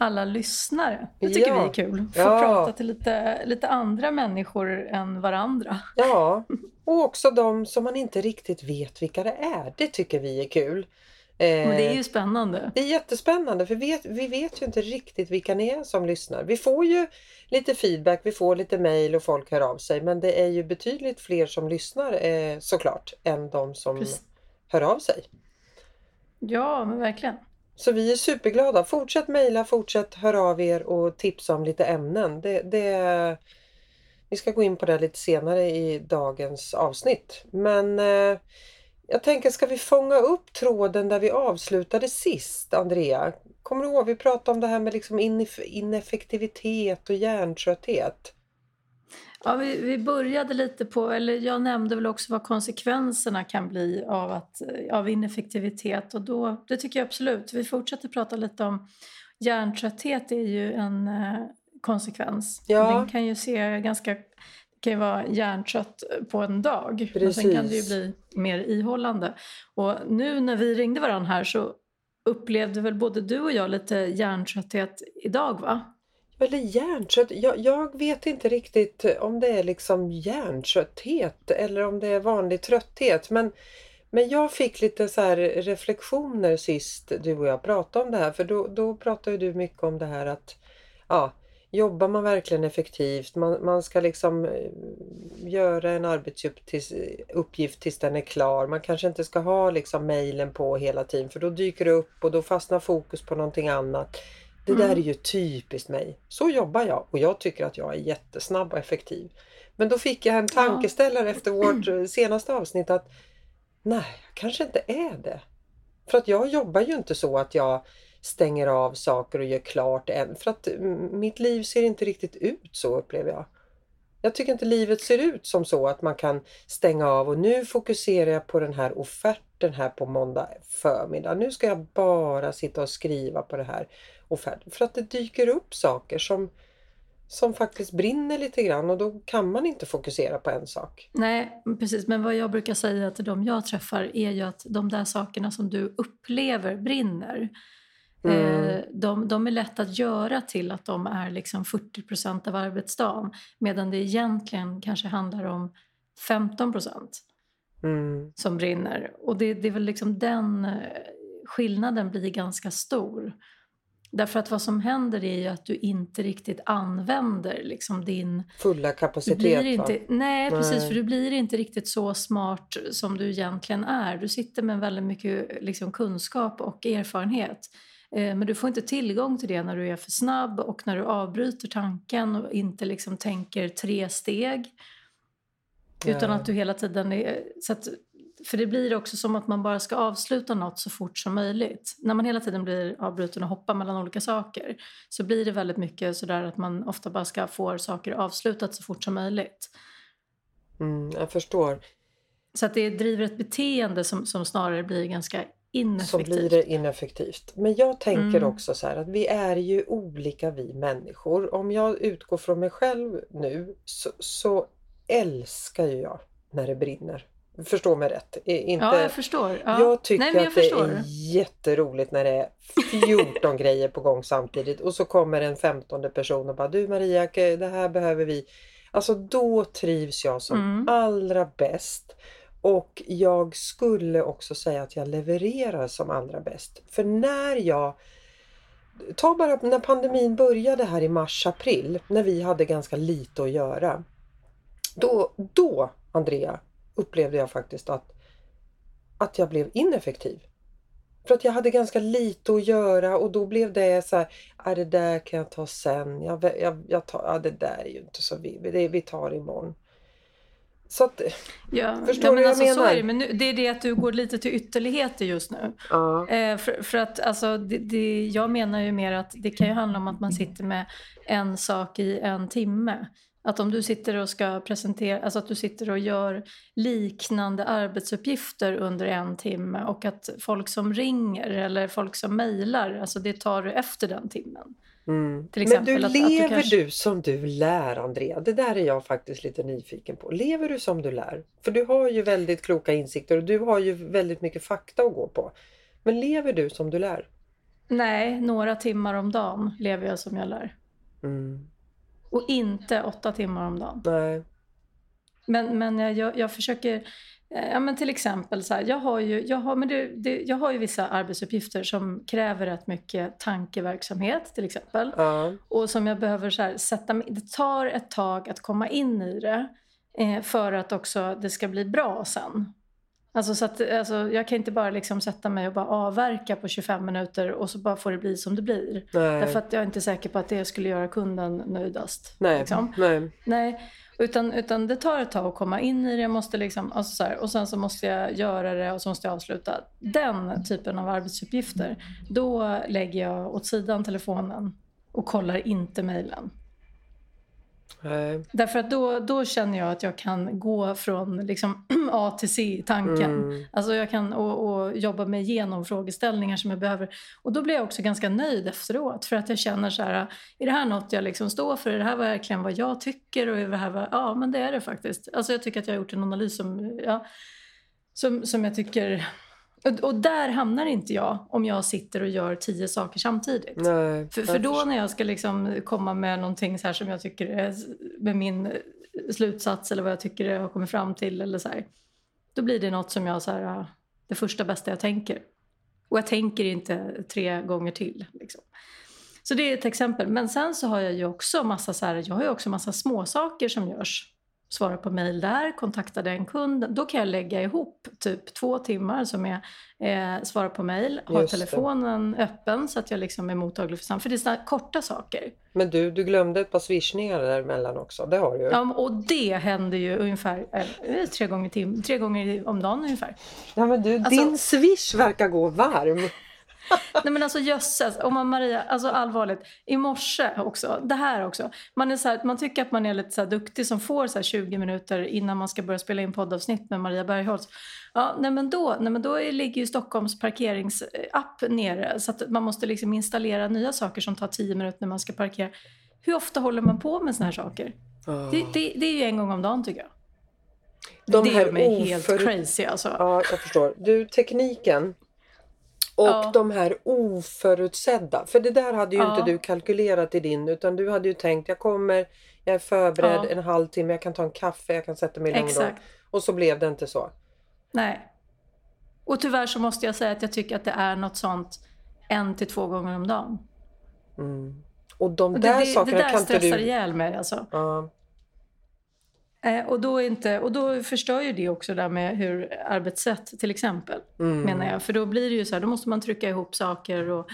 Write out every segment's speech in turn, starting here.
Alla lyssnare. Det tycker Ja. vi är kul. Få Ja. prata till lite, lite andra människor än varandra. Ja, och också de som man inte riktigt vet vilka det är. Det tycker vi är kul. Eh, Men det är ju spännande. det är jättespännande för vi vet, vi vet ju inte riktigt vilka ni är som lyssnar. Vi får ju lite feedback, vi får lite mail och folk hör av sig men det är ju betydligt fler som lyssnar eh, såklart än de som Precis. hör av sig. Ja, men verkligen. Så vi är superglada. Fortsätt mejla, fortsätt höra av er och tipsa om lite ämnen. Det, det, vi ska gå in på det lite senare i dagens avsnitt. Men eh, jag tänker, ska vi fånga upp tråden där vi avslutade sist, Andrea? Kommer du ihåg, vi pratade om det här med liksom ineff- ineffektivitet och hjärntrötthet. Ja, vi, vi började lite på, eller jag nämnde väl också vad konsekvenserna kan bli av, att, av ineffektivitet och då, det tycker jag absolut. Vi fortsätter prata lite om hjärntrötthet är ju en eh, konsekvens. Ja. Den kan ju se ganska, kan ju vara hjärntrött på en dag men sen kan det ju Precis. bli mer ihållande. Och nu när vi ringde varandra här så upplevde väl både du och jag lite hjärntrötthet idag va? Eller hjärntrött. Jag, jag vet inte riktigt om det är liksom hjärntrötthet eller om det är vanlig trötthet. Men, men jag fick lite så här reflektioner sist du och jag pratade om det här. För då, då pratade du mycket om det här att ja, jobbar man verkligen effektivt? Man, man ska liksom eh, göra en arbetsuppgift tills, tills den är klar. Man kanske inte ska ha liksom mejlen på hela tiden för då dyker det upp och då fastnar fokus på någonting annat. Det där är Mm. ju typiskt mig. Så jobbar jag och jag tycker att jag är jättesnabb och effektiv. Men då fick jag en tankeställare efter vårt senaste avsnitt att nej, jag kanske inte är det. För att jag jobbar ju inte så att jag stänger av saker och gör klart än. För att mm, mitt liv ser inte riktigt ut så upplever jag. Jag tycker inte livet ser ut som så att man kan stänga av och nu fokuserar jag på den här offerten här på måndag förmiddag. Nu ska jag bara sitta och skriva på det här offerten. För att det dyker upp saker som, som faktiskt brinner lite grann och då kan man inte fokusera på en sak. Nej, precis. Men vad jag brukar säga till de jag träffar är ju att de där sakerna som du upplever brinner, Mm. eh, de, de är lätt att göra till att de är liksom 40% av arbetsdagen medan det egentligen kanske handlar om 15 Mm. som brinner. Och det, det är väl liksom den eh, skillnaden blir ganska stor. Därför att vad som händer är ju att du inte riktigt använder liksom din Fulla kapacitet. blir va? inte, nej, precis, Nej. för du blir inte riktigt så smart som du egentligen är. Du sitter med väldigt mycket liksom, kunskap och erfarenhet. Eh, men du får inte tillgång till det när du är för snabb och när du avbryter tanken och inte liksom tänker tre steg. Utan att du hela tiden är... Så att, för det blir också som att man bara ska avsluta något så fort som möjligt. När man hela tiden blir avbruten och hoppar mellan olika saker så blir det väldigt mycket sådär att man ofta bara ska få saker avslutat så fort som möjligt. Mm, jag förstår. Så att det driver ett beteende som, som snarare blir ganska Så ineffektivt. blir det ineffektivt. Men jag tänker Mm. också så här att vi är ju olika vi människor. Om jag utgår från mig själv nu så, så älskar ju jag när det brinner. Förstå mig rätt. Inte, Ja, jag förstår. Ja. Jag tycker Nej, jag att det förstår. är jätteroligt när det är 14 grejer på gång samtidigt och så kommer en 15 person och bara du Maria, det här behöver vi. Alltså då trivs jag som Mm. allra bäst. Och jag skulle också säga att jag levererar som allra bäst. För när jag Ta bara när pandemin började här i mars-april när vi hade ganska lite att göra. Då, då Andrea, upplevde jag faktiskt att, att jag blev ineffektiv. För att jag hade ganska lite att göra och då blev det så här, är det där kan jag ta sen, jag, jag, jag tar, ja, det där är ju inte så vi, det, vi tar imorgon. Så att, Ja, Förstår ja, du men vad alltså, jag så menar? är det. Men nu, det är det att du går lite till ytterligheter just nu. ja. Eh, för, för att alltså, det, det, jag menar ju mer att det kan ju handla om att man sitter med en sak i en timme. Att om du sitter och ska presentera, alltså att du sitter och gör liknande arbetsuppgifter under en timme och att folk som ringer eller folk som mejlar, alltså det tar du efter den timmen. Mm. Men du att- att du lever kanske- du som du lär Andrea? Det där är jag faktiskt lite nyfiken på. Lever du som du lär? För du har ju väldigt kloka insikter och du har ju väldigt mycket fakta att gå på. Men lever du som du lär? Nej, några timmar om dagen lever jag som jag lär. Mm. Och inte åtta timmar om dagen. Nej. Men, men jag, jag, jag försöker, ja men till exempel så här, jag har ju, jag har, men det, det, jag har ju vissa arbetsuppgifter som kräver rätt mycket tankeverksamhet till exempel. Ja. Och som jag behöver så här, sätta mig, det tar ett tag att komma in i det eh, för att också det ska bli bra sen. Alltså, så att, alltså, jag kan inte bara liksom sätta mig och bara avverka på 25 minuter och så bara får det bli som det blir. Nej. Därför att jag är inte säker på att det skulle göra kunden nöjdast. Nej. Liksom. Nej. Nej, utan, utan det tar ett tag att komma in i det. Jag måste liksom, alltså så här, och sen så måste jag göra det och så måste jag avsluta. Den typen av arbetsuppgifter, då lägger jag åt sidan telefonen och kollar inte mejlen. Nej. Därför att då, då känner jag att jag kan gå från liksom A till C i tanken. Mm. Alltså jag kan och, och jobba mig igenom frågeställningar som jag behöver. Och då blir jag också ganska nöjd efteråt. För att jag känner så här, är det här något jag liksom står för? Är det här verkligen vad jag tycker? Och är det här vad, ja, men det är det faktiskt. Alltså jag tycker att jag har gjort en analys som, ja, som, som jag tycker... Och, och där hamnar inte jag om jag sitter och gör tio saker samtidigt. Nej. För, för då när jag ska liksom komma med någonting så här som jag tycker är med min slutsats eller vad jag tycker jag har kommit fram till eller så här. Då blir det något som jag så här, ja, det första bästa jag tänker. Och jag tänker inte tre gånger till. Liksom. Så det är ett exempel. Men sen så har jag ju också massa så här, jag har ju också massa småsaker som görs. Svara på mejl där, kontakta den kunden. Då kan jag lägga ihop typ två timmar som är eh, svara på mejl, ha telefonen öppen så att jag liksom är mottaglig för samtal. För det är här korta saker. Men du, du glömde ett par swishningar däremellan också. Det har du ju. Ja, och det händer ju ungefär eh, tre, gånger tim- tre gånger om dagen ungefär. Ja, men du, Alltså- din swish verkar gå varm. Nej men alltså jösses, om man Maria, alltså allvarligt. I morse också, det här också. Man, är så här, man tycker att man är lite så duktig som får så här 20 minuter innan man ska börja spela in poddavsnitt med Maria Bergholtz. Ja, nej men då, nej men då är- ligger ju Stockholms parkeringsapp nere så att man måste liksom installera nya saker som tar 10 minuter när man ska parkera. Hur ofta håller man på med såna här saker? Det, det, det är ju en gång om dagen tycker jag. De det här gör mig helt oför- crazy alltså. Ja, jag förstår. Du, tekniken och Ja. de här oförutsedda. För det där hade ju Ja. inte du kalkylerat i din utan du hade ju tänkt jag kommer, jag är förberedd Ja. en halvtimme, jag kan ta en kaffe, jag kan sätta mig i lugn och så blev det inte så. Nej. Och tyvärr så måste jag säga att jag tycker att det är något sånt en till två gånger om dagen. Mm. Och de där det, det, det sakerna där kan inte stressar du... ihjäl mig alltså. Ja. Eh, och, då inte, och då förstör ju det också där med hur arbetssätt till exempel. Mm. Menar jag. För då blir det ju så här, då måste man trycka ihop saker och,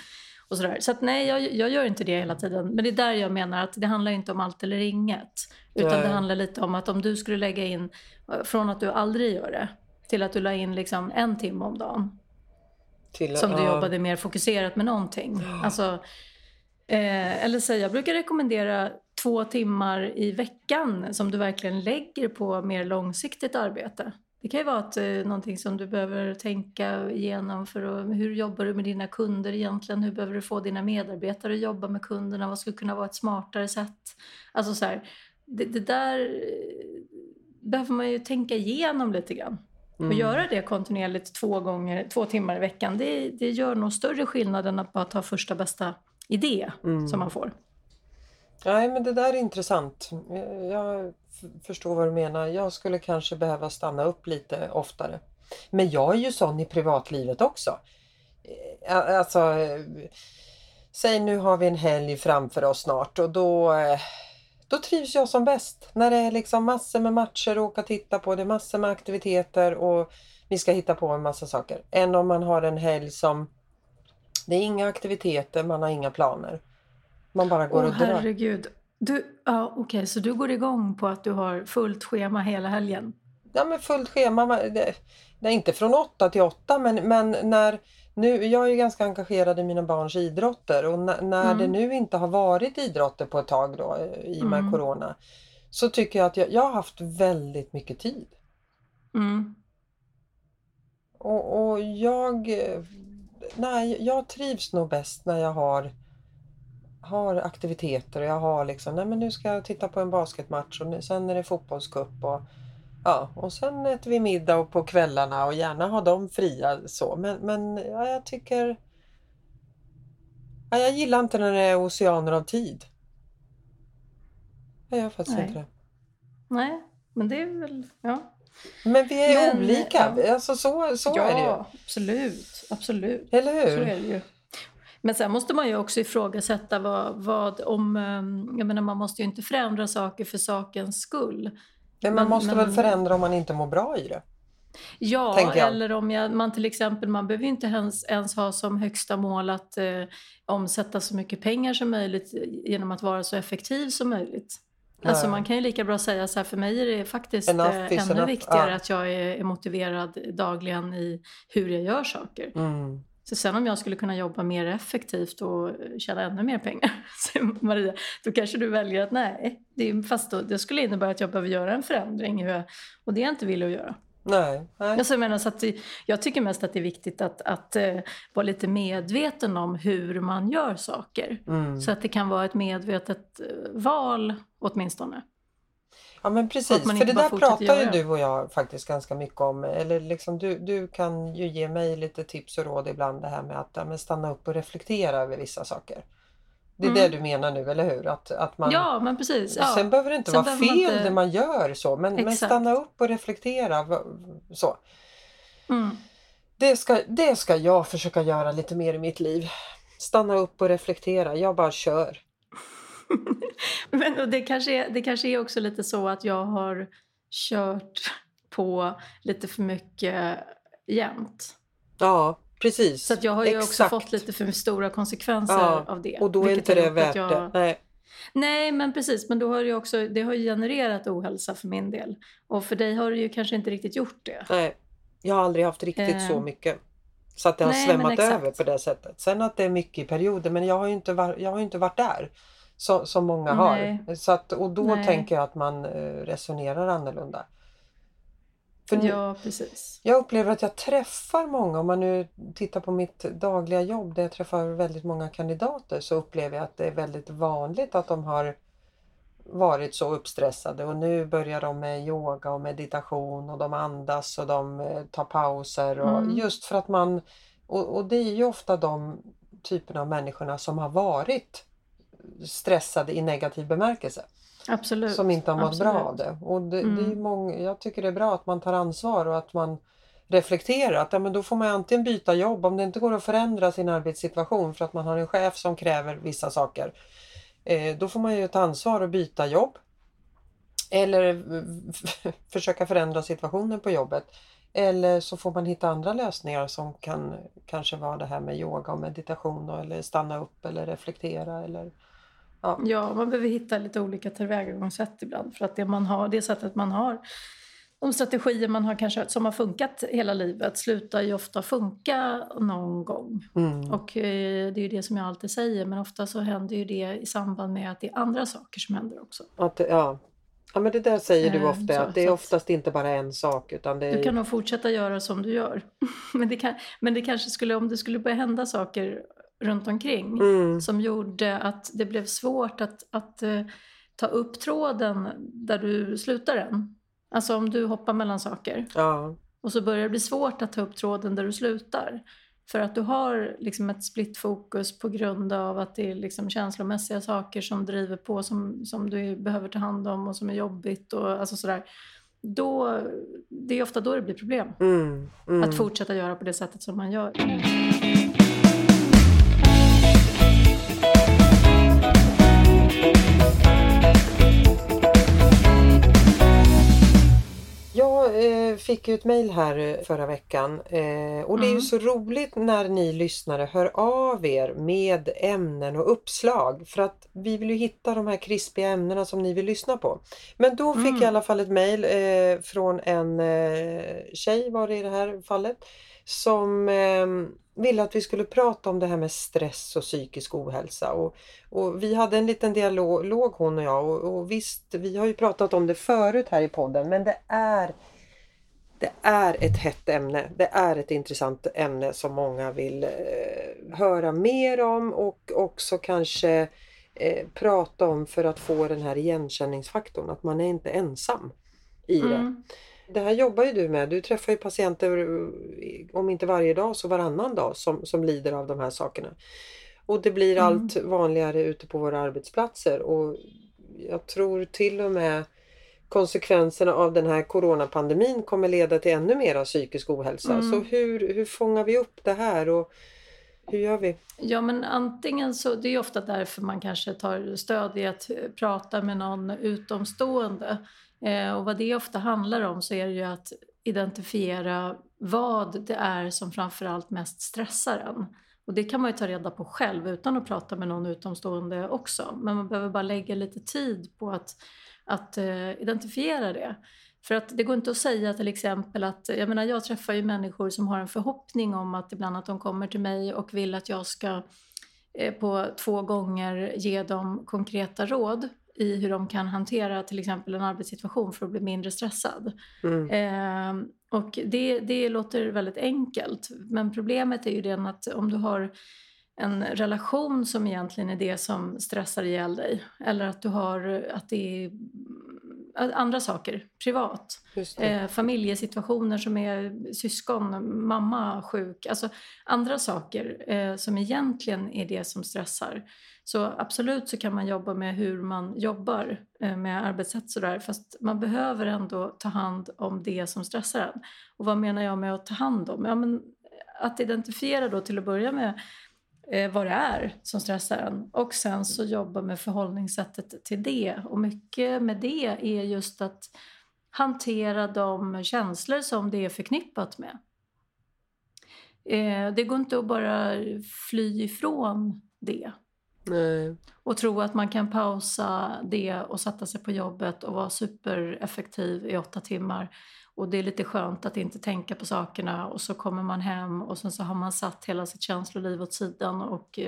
och sådär. Så att nej, jag, jag gör inte det hela tiden. Men det är där jag menar att det handlar inte om allt eller inget. Utan Nej. det handlar lite om att om du skulle lägga in, från att du aldrig gör det, till att du la in liksom en timme om dagen. Till, Som du ja. jobbade mer fokuserat med någonting. Alltså, eh, eller säga, jag brukar rekommendera två timmar i veckan som du verkligen lägger på mer långsiktigt arbete. Det kan ju vara att, eh, någonting som du behöver tänka igenom för att, hur jobbar du med dina kunder egentligen? Hur behöver du få dina medarbetare att jobba med kunderna? Vad skulle kunna vara ett smartare sätt? Alltså så här, det, det där eh, behöver man ju tänka igenom lite grann. Och Mm. göra det kontinuerligt två, gånger, två timmar i veckan, det, det gör nog större skillnad än att bara ta första bästa idé Mm. som man får. Nej men det där är intressant. Jag- förstår vad du menar. Jag skulle kanske behöva stanna upp lite oftare. Men jag är ju sån i privatlivet också. Eh, alltså, eh, säg nu har vi en helg framför oss snart och då, eh, då trivs jag som bäst. När det är liksom massor med matcher att åka och titta på, det är massor med aktiviteter och vi ska hitta på en massa saker. Än om man har en helg som det är inga aktiviteter, man har inga planer. Man bara går Åh och drar. herregud. Du, ja, Okej, så du går igång på att du har fullt schema hela helgen? Ja men fullt schema. Det, det är inte från 8 till 8 men, men när nu, jag är ju ganska engagerad i mina barns idrotter och när, när Mm. det nu inte har varit idrotter på ett tag då i och med Mm. Corona så tycker jag att jag, jag har haft väldigt mycket tid. Mm. Och, och jag, nej, jag trivs nog bäst när jag har, har aktiviteter och jag har liksom, nej men nu ska jag titta på en basketmatch och nu, sen är det fotbollscup och ja, och sen äter vi middag och på kvällarna och gärna ha dem fria så. Men, men ja, jag tycker Ja, jag gillar inte när det är oceaner av tid. Jag gör faktiskt Nej. inte det. Nej, men det är väl... Ja, Men vi är Men, olika. ja. Alltså så, så ja är det ju. absolut. Absolut. Eller Så hur? är det ju. Men sen måste man ju också ifrågasätta vad, vad om... ehm, Jag menar, man måste ju inte förändra saker för sakens skull. Men man måste men- väl förändra om man inte mår bra i det. Ja, eller om jag, man till exempel, man behöver inte ens, ens ha som högsta mål att eh, omsätta så mycket pengar som möjligt genom att vara så effektiv som möjligt. Alltså Nej. man kan ju lika bra säga så här, för mig är det faktiskt Enough eh, ännu enough, viktigare ja. att jag är, är motiverad dagligen i hur jag gör saker. Mm. Så sen om jag skulle kunna jobba mer effektivt och tjäna ännu mer pengar, säger Maria, då kanske du väljer att nej, det, är, fast då, det skulle innebära att jag behöver göra en förändring jag, och det är jag inte villig att göra. Nej, nej. Alltså jag, menar, så att jag tycker mest att det är viktigt att, att eh, vara lite medveten om hur man gör saker. Mm. Så att det kan vara ett medvetet eh, val åtminstone. Ja men precis, för det där pratar ju du och jag faktiskt ganska mycket om. Eller liksom du, du kan ju ge mig lite tips och råd ibland det här med att ja, stanna upp och reflektera över vissa saker. Det är Mm. det du menar nu, eller hur? Att, att man, Ja, men precis. Ja. Sen behöver det inte Sen vara fel man inte- det man gör så, men, men stanna upp och reflektera. Så. Mm. Det, ska, det ska jag försöka göra lite mer i mitt liv. Stanna upp och reflektera, jag bara kör. Men det, kanske är, det kanske är också lite så att jag har kört på lite för mycket jämt. Ja, precis. Så jag har ju Exakt. också fått lite för stora konsekvenser Ja, av det. Och då är inte det värt jag... det. Nej. Nej, men precis. Men då har det också det har genererat ohälsa för min del. Och för dig har det ju kanske inte riktigt gjort det. Nej, jag har aldrig haft riktigt Eh. så mycket. Så att det har Nej, svämmat över på det sättet. Sen att det är mycket i perioder, men jag har ju inte, var, jag har inte varit där. Så, som många Nej. har. Så att, och då Nej. tänker jag att man eh, resonerar annorlunda. För nu, Ja, precis. Jag upplever att jag träffar många, om man nu tittar på mitt dagliga jobb där jag träffar väldigt många kandidater så upplever jag att det är väldigt vanligt att de har varit så uppstressade och nu börjar de med yoga och meditation och de andas och de eh, tar pauser och Mm. just för att man och, och det är ju ofta de typerna av människorna som har varit stressade i negativ bemärkelse Absolut. som inte har mått Absolut. bra av det. Och det, det är Mm. många, jag tycker det är bra att man tar ansvar och att man reflekterar att ja, men då får man antingen byta jobb om det inte går att förändra sin arbetssituation för att man har en chef som kräver vissa saker. Eh, då får man ju ta ansvar och byta jobb. Eller försöka förändra situationen på jobbet. Eller så får man hitta andra lösningar som kan kanske vara det här med yoga och meditation och, eller stanna upp eller reflektera eller ja. Ja, man behöver hitta lite olika tillvägagångssätt ibland. För att det man har, det sättet man har, de strategier man har kanske som har funkat hela livet slutar ju ofta funka någon gång. Mm. Och eh, det är ju det som jag alltid säger, men ofta så händer ju det i samband med att det är andra saker som händer också. Att, ja. ja, men det där säger du Eh, ofta, så- att det är oftast inte bara en sak utan det är... Du kan nog fortsätta göra som du gör. men, det kan, men det kanske skulle, om det skulle börja hända saker runt omkring Mm. som gjorde att det blev svårt att, att eh, ta upp tråden där du slutar den. Alltså om du hoppar mellan saker Ja, och så börjar det bli svårt att ta upp tråden där du slutar. För att du har liksom ett split fokus på grund av att det är liksom känslomässiga saker som driver på som, som du behöver ta hand om och som är jobbigt och alltså sådär. Då, det är ofta då det blir problem. mm, mm. Att fortsätta göra på det sättet som man gör. Jag eh, fick ju ett mejl här eh, förra veckan eh, och det är ju Mm. så roligt när ni lyssnare hör av er med ämnen och uppslag för att vi vill ju hitta de här krispiga ämnena som ni vill lyssna på. Men då fick Mm. jag i alla fall ett mejl från en tjej var det i det här fallet som eh, ville att vi skulle prata om det här med stress och psykisk ohälsa. Och, och vi hade en liten dialog hon och jag och, och visst, vi har ju pratat om det förut här i podden men det är det är ett hett ämne. Det är ett intressant ämne som många vill eh, höra mer om och också kanske eh, prata om för att få den här igenkänningsfaktorn, att man är inte ensam i det. Mm. Det här jobbar ju du med. Du träffar ju patienter eh, om inte varje dag så varannan dag som, som lider av de här sakerna. Och det blir Mm. allt vanligare ute på våra arbetsplatser och jag tror till och med konsekvenserna av den här coronapandemin kommer leda till ännu mera psykisk ohälsa. Mm. Så hur, hur fångar vi upp det här och hur gör vi? Ja, men antingen så, det är ofta därför man kanske tar stöd i att eh, prata med någon utomstående. Eh, och vad det ofta handlar om så är det ju att identifiera vad det är som framförallt mest stressar en. Och det kan man ju ta reda på själv utan att prata med någon utomstående också. Men man behöver bara lägga lite tid på att, att eh, identifiera det. För att det går inte att säga till exempel att, jag menar jag träffar ju människor som har en förhoppning om att ibland att de kommer till mig och vill att jag ska eh, på två gånger ge dem konkreta råd i hur de kan hantera till exempel en arbetssituation för att bli mindre stressad. Mm. Eh, och det, det låter väldigt enkelt. Men problemet är ju det att om du har en relation som egentligen är det som stressar ihjäl dig. Eller att du har att det är andra saker, privat. Eh, familjesituationer som är syskon, mamma sjuk. Alltså andra saker eh, som egentligen är det som stressar. Så absolut så kan man jobba med hur man jobbar eh, med arbetssätt sådär. Fast man behöver ändå ta hand om det som stressar en. Och vad menar jag med att ta hand om? Ja, men att identifiera då till att börja med eh, vad det är som stressar en. Och sen så jobba med förhållningssättet till det. Och mycket med det är just att hantera de känslor som det är förknippat med. Eh, det går inte att bara fly ifrån det Nej. och tro att man kan pausa det och sätta sig på jobbet och vara supereffektiv i åtta timmar. Och det är lite skönt att inte tänka på sakerna. Och så kommer man hem och sen så har man satt hela sitt känsloliv åt sidan och,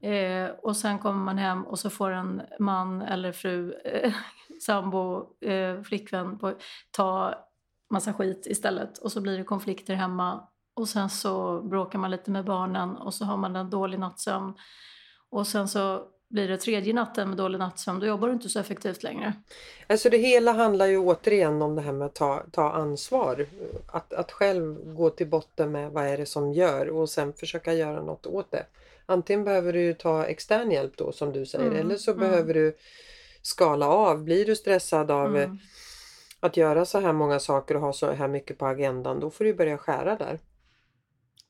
eh, och sen kommer man hem och så får en man eller fru, eh, sambo, eh, flickvän på, ta massa skit istället. Och så blir det konflikter hemma. Och sen så bråkar man lite med barnen och så har man en dålig nattsömn. Och sen så blir det tredje natten med dålig nattsömn, då jobbar du inte så effektivt längre. Alltså det hela handlar ju återigen om det här med att ta, ta ansvar. Att, att själv gå till botten med vad är det som gör och sen försöka göra något åt det. Antingen behöver du ta extern hjälp då som du säger Mm, eller så mm. behöver du skala av. Blir du stressad av Mm. att göra så här många saker och ha så här mycket på agendan då får du börja skära där.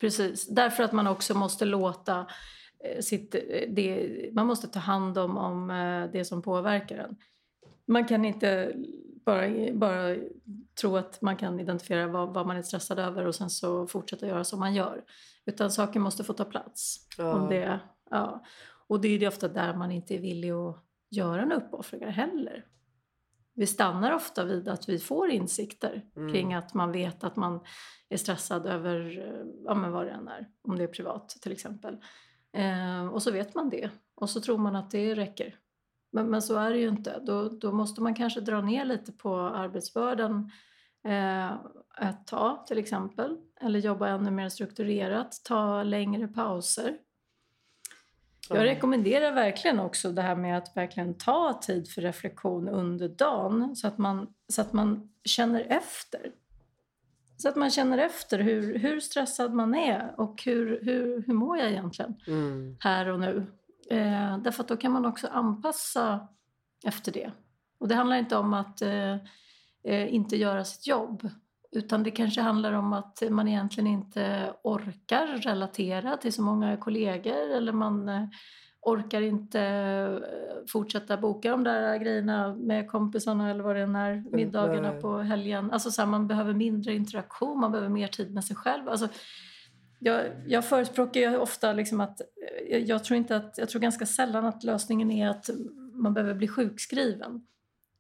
Precis, därför att man också måste låta sitt, eh, det, man måste ta hand om, om eh, det som påverkar en. Man kan inte bara, bara tro att man kan identifiera vad, vad man är stressad över och sen så fortsätta göra som man gör. Utan saker måste få ta plats. Ja. Om det, ja. Och det är ju ofta där man inte är villig att göra en uppoffring heller. Vi stannar ofta vid att vi får insikter Mm. kring att man vet att man är stressad över eh, ja, men vad det än är, om det är privat till exempel. Eh, och så vet man det och så tror man att det räcker. Men, men så är det ju inte. Då, då måste man kanske dra ner lite på arbetsbördan eh, ett tag till exempel. Eller jobba ännu mer strukturerat, ta längre pauser. Jag Ja. rekommenderar verkligen också det här med att verkligen ta tid för reflektion under dagen så att man, så att man känner efter. Så att man känner efter hur, hur stressad man är och hur, hur, hur mår jag egentligen Mm. här och nu. Eh, därför att då kan man också anpassa efter det. Och det handlar inte om att eh, eh, inte göra sitt jobb. Utan det kanske handlar om att man egentligen inte orkar relatera till så många kollegor eller man eh, orkar inte eh, fortsätta boka de där grejerna med kompisarna eller vad det än är, middagarna nej. på helgen. Alltså så här, man behöver mindre interaktion, man behöver mer tid med sig själv. Alltså, jag, jag förespråkar ju ofta liksom att eh, jag, jag tror inte att, jag tror ganska sällan att lösningen är att man behöver bli sjukskriven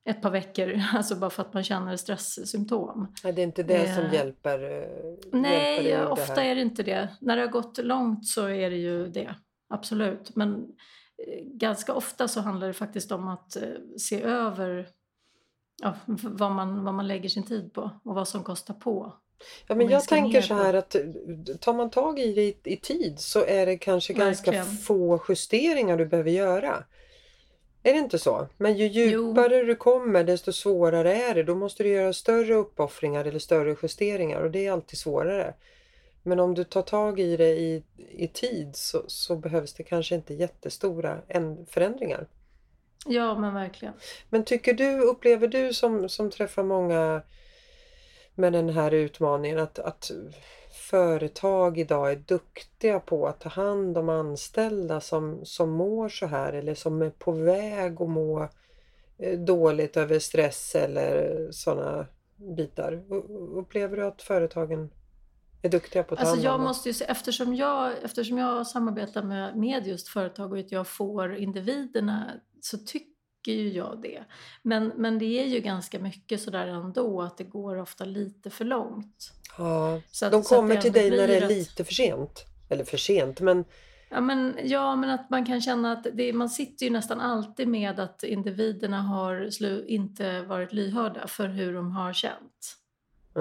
ett par veckor, alltså bara för att man känner stresssymptom. Nej, det är inte det som Eh, hjälper. eh, hjälper Nej, det ofta är det inte det. När det har gått långt så är det ju det, absolut. Men eh, ganska ofta så handlar det faktiskt om att eh, se över ja, vad, man, vad man lägger sin tid på och vad som kostar på. Ja, men jag tänker så här att eh, tar man tag i det i, i tid så är det kanske ganska Verkligen. få justeringar du behöver göra. Är det inte så? Men ju djupare du kommer desto svårare är det. Då måste du göra större uppoffringar eller större justeringar och det är alltid svårare. Men om du tar tag i det i, i tid så, så behövs det kanske inte jättestora förändringar. Ja men verkligen. Men tycker du, upplever du som, som träffar många med den här utmaningen att, att företag idag är duktiga på att ta hand om anställda som, som mår så här eller som är på väg att må eh, dåligt över stress eller sådana bitar. Upplever du att företagen är duktiga på att ta alltså jag måste ju eftersom jag, eftersom jag samarbetar med, med just företag och att jag får individerna så tycker ju jag det. Men, men det är ju ganska mycket sådär ändå att det går ofta lite för långt. Ja, så att, de kommer till dig när det är lite för sent. Eller för sent men Ja men, ja, men att man kan känna att det, man sitter ju nästan alltid med att individerna har slu, inte varit lyhörda för hur de har känt.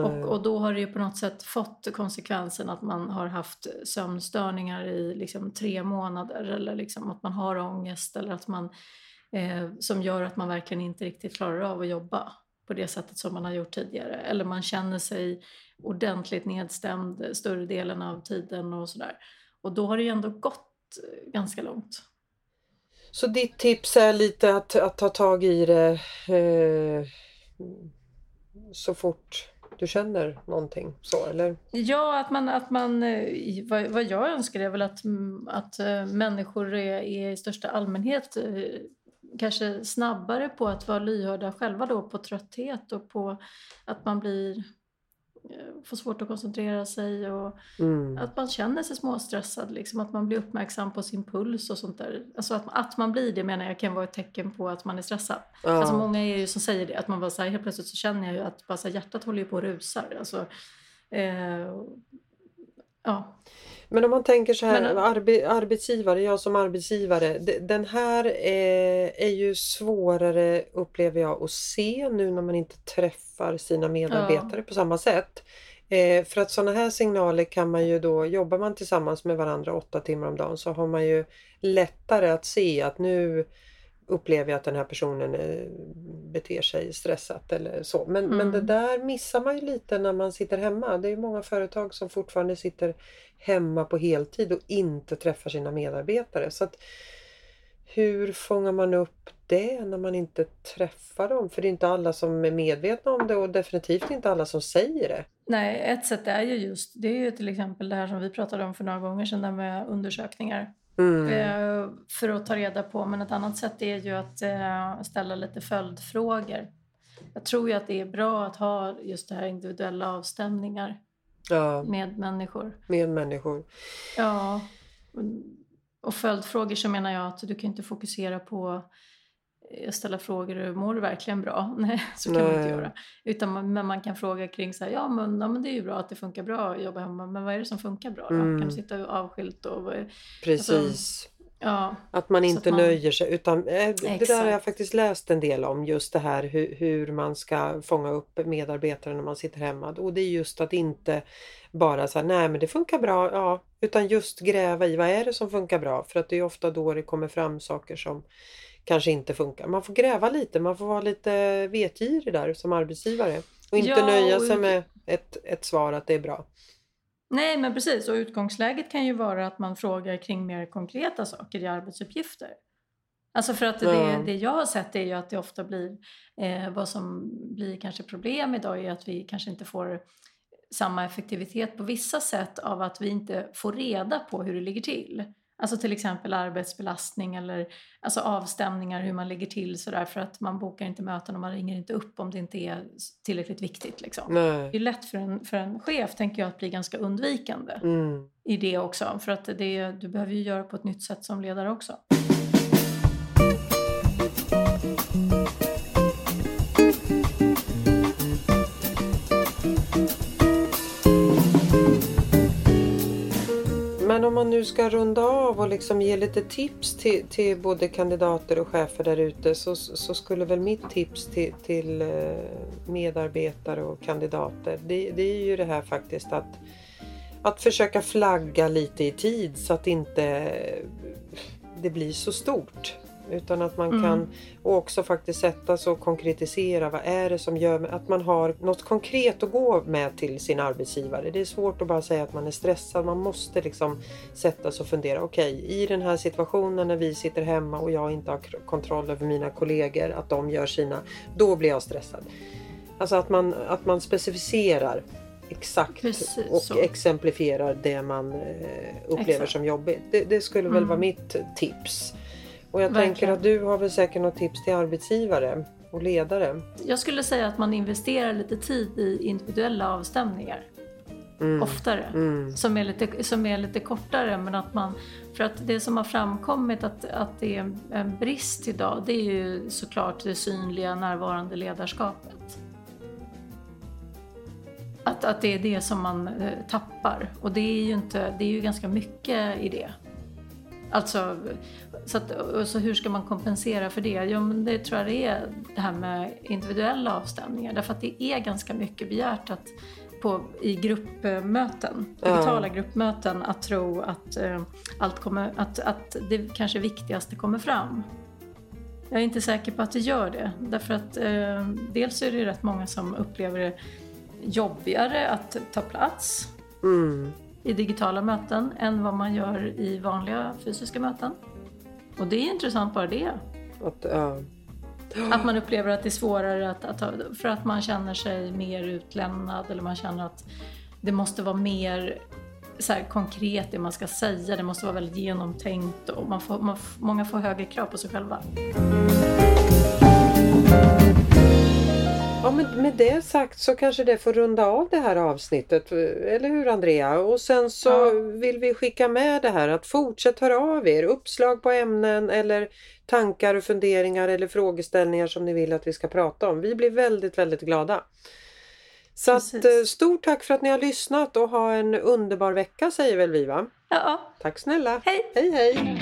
Och, och då har det ju på något sätt fått konsekvensen att man har haft sömnstörningar i liksom tre månader eller liksom att man har ångest eller att man eh, som gör att man verkligen inte riktigt klarar av att jobba på det sättet som man har gjort tidigare. Eller man känner sig ordentligt nedstämd större delen av tiden och sådär. Och då har det ju ändå gått eh, ganska långt. Så ditt tips är lite att, att ta tag i det eh, så fort du känner någonting så eller? Ja, att man, att man eh, vad, vad jag önskar är väl att, mm, att eh, människor är, är i största allmänhet eh, kanske snabbare på att vara lyhörda själva då på trötthet och på att man blir får svårt att koncentrera sig och mm. att man känner sig småstressad. Liksom, att man blir uppmärksam på sin puls och sånt där. Alltså att, att man blir det menar jag kan vara ett tecken på att man är stressad. Ja. Alltså många är ju som säger det, att man bara så här, helt plötsligt så känner jag ju att bara så här, hjärtat håller på och rusar. Alltså, eh, ja. Men om man tänker så här, Men, arbe, arbetsgivare, jag som arbetsgivare, den här är, är ju svårare upplever jag att se nu när man inte träffar sina medarbetare ja. på samma sätt. Eh, för att sådana här signaler kan man ju då, jobbar man tillsammans med varandra åtta timmar om dagen så har man ju lättare att se att nu upplever jag att den här personen eh, beter sig stressat eller så. Men, mm. men det där missar man ju lite när man sitter hemma. Det är många företag som fortfarande sitter hemma på heltid och inte träffar sina medarbetare. Så att, hur fångar man upp det när man inte träffar dem? För det är inte alla som är medvetna om det och definitivt inte alla som säger det. Nej, ett sätt är ju just, det är ju till exempel det här som vi pratade om för några gånger sedan, där med undersökningar. Mm. Eh, för att ta reda på. Men ett annat sätt är ju att eh, ställa lite följdfrågor. Jag tror ju att det är bra att ha just det här individuella avstämningar ja. med människor. Med människor. Ja. Och följdfrågor så menar jag att du kan inte fokusera på ställa frågor, mår du verkligen bra? Nej, så kan Nej. man inte göra. Utan man, men man kan fråga kring så här, ja men, ja men det är ju bra att det funkar bra att jobba hemma, men vad är det som funkar bra då? Mm. Kan du sitta avskilt och... Precis. Alltså, ja, att man inte att man... nöjer sig utan äh, det där har jag faktiskt läst en del om just det här hur, hur man ska fånga upp medarbetare när man sitter hemma och det är just att inte bara säga nej men det funkar bra, ja, utan just gräva i vad är det som funkar bra för att det är ofta då det kommer fram saker som kanske inte funkar. Man får gräva lite, man får vara lite vetgirig där som arbetsgivare. Och inte ja, nöja sig med ett, ett svar att det är bra. Nej men precis och utgångsläget kan ju vara att man frågar kring mer konkreta saker i arbetsuppgifter. Alltså för att det, det jag har sett är ju att det ofta blir, eh, vad som blir kanske problem idag är att vi kanske inte får samma effektivitet på vissa sätt av att vi inte får reda på hur det ligger till. Alltså till exempel arbetsbelastning eller alltså avstämningar hur man ligger till sådär för att man bokar inte möten och man ringer inte upp om det inte är tillräckligt viktigt. Liksom. Det är lätt för en, för en chef tänker jag att bli ganska undvikande mm. i det också för att det, du behöver ju göra på ett nytt sätt som ledare också. Men om man nu ska runda av och liksom ge lite tips till, till både kandidater och chefer där ute så, så skulle väl mitt tips till, till eh, medarbetare och kandidater det, det, är ju det här faktiskt att, att försöka flagga lite i tid så att inte det blir så stort. Utan att man Mm. kan också faktiskt sätta sig och konkretisera vad är det som gör att man har något konkret att gå med till sin arbetsgivare. Det är svårt att bara säga att man är stressad. Man måste liksom sätta sig och fundera. Okej, i den här situationen när vi sitter hemma och jag inte har kontroll över mina kollegor, att de gör sina, då blir jag stressad. Alltså att man, att man specificerar exakt Precis och så. exemplifierar det man eh, upplever Exakt. som jobbigt. Det, det skulle väl Mm. vara mitt tips. Och jag Verkligen. tänker att du har väl säkert något tips till arbetsgivare och ledare. Jag skulle säga att man investerar lite tid i individuella avstämningar. Mm. Oftare. Mm. Som, är lite, som är lite kortare. Men att man, för att det som har framkommit att, att det är en brist idag det är ju såklart det synliga närvarande ledarskapet. Att, att det är det som man eh, tappar. Och det är ju, inte, det är ju ganska mycket i det. Alltså, så, att, så hur ska man kompensera för det? Jo, men det tror jag det är det här med individuella avstämningar. Därför att det är ganska mycket begärt att på, i gruppmöten, Ja. digitala gruppmöten, att tro att, eh, allt kommer, att, att det kanske viktigaste kommer fram. Jag är inte säker på att det gör det. Därför att eh, dels är det rätt många som upplever det jobbigare att ta plats Mm. I digitala möten än vad man gör i vanliga fysiska möten. Och det är intressant bara det. Att, ja. Att man upplever att det är svårare att, att för att man känner sig mer utlämnad eller man känner att det måste vara mer så här, konkret det man ska säga. Det måste vara väldigt genomtänkt och man får, man, många får högre krav på sig själva. Ja, men med det sagt så kanske det får runda av det här avsnittet. Eller hur Andrea? Och sen så Ja. vill vi skicka med det här att fortsätt höra av er. Uppslag på ämnen eller tankar och funderingar eller frågeställningar som ni vill att vi ska prata om. Vi blir väldigt, väldigt glada. Så att, Precis. eh, stort tack för att ni har lyssnat och ha en underbar vecka säger väl vi va? Ja, Tack snälla! hej! Hej hej!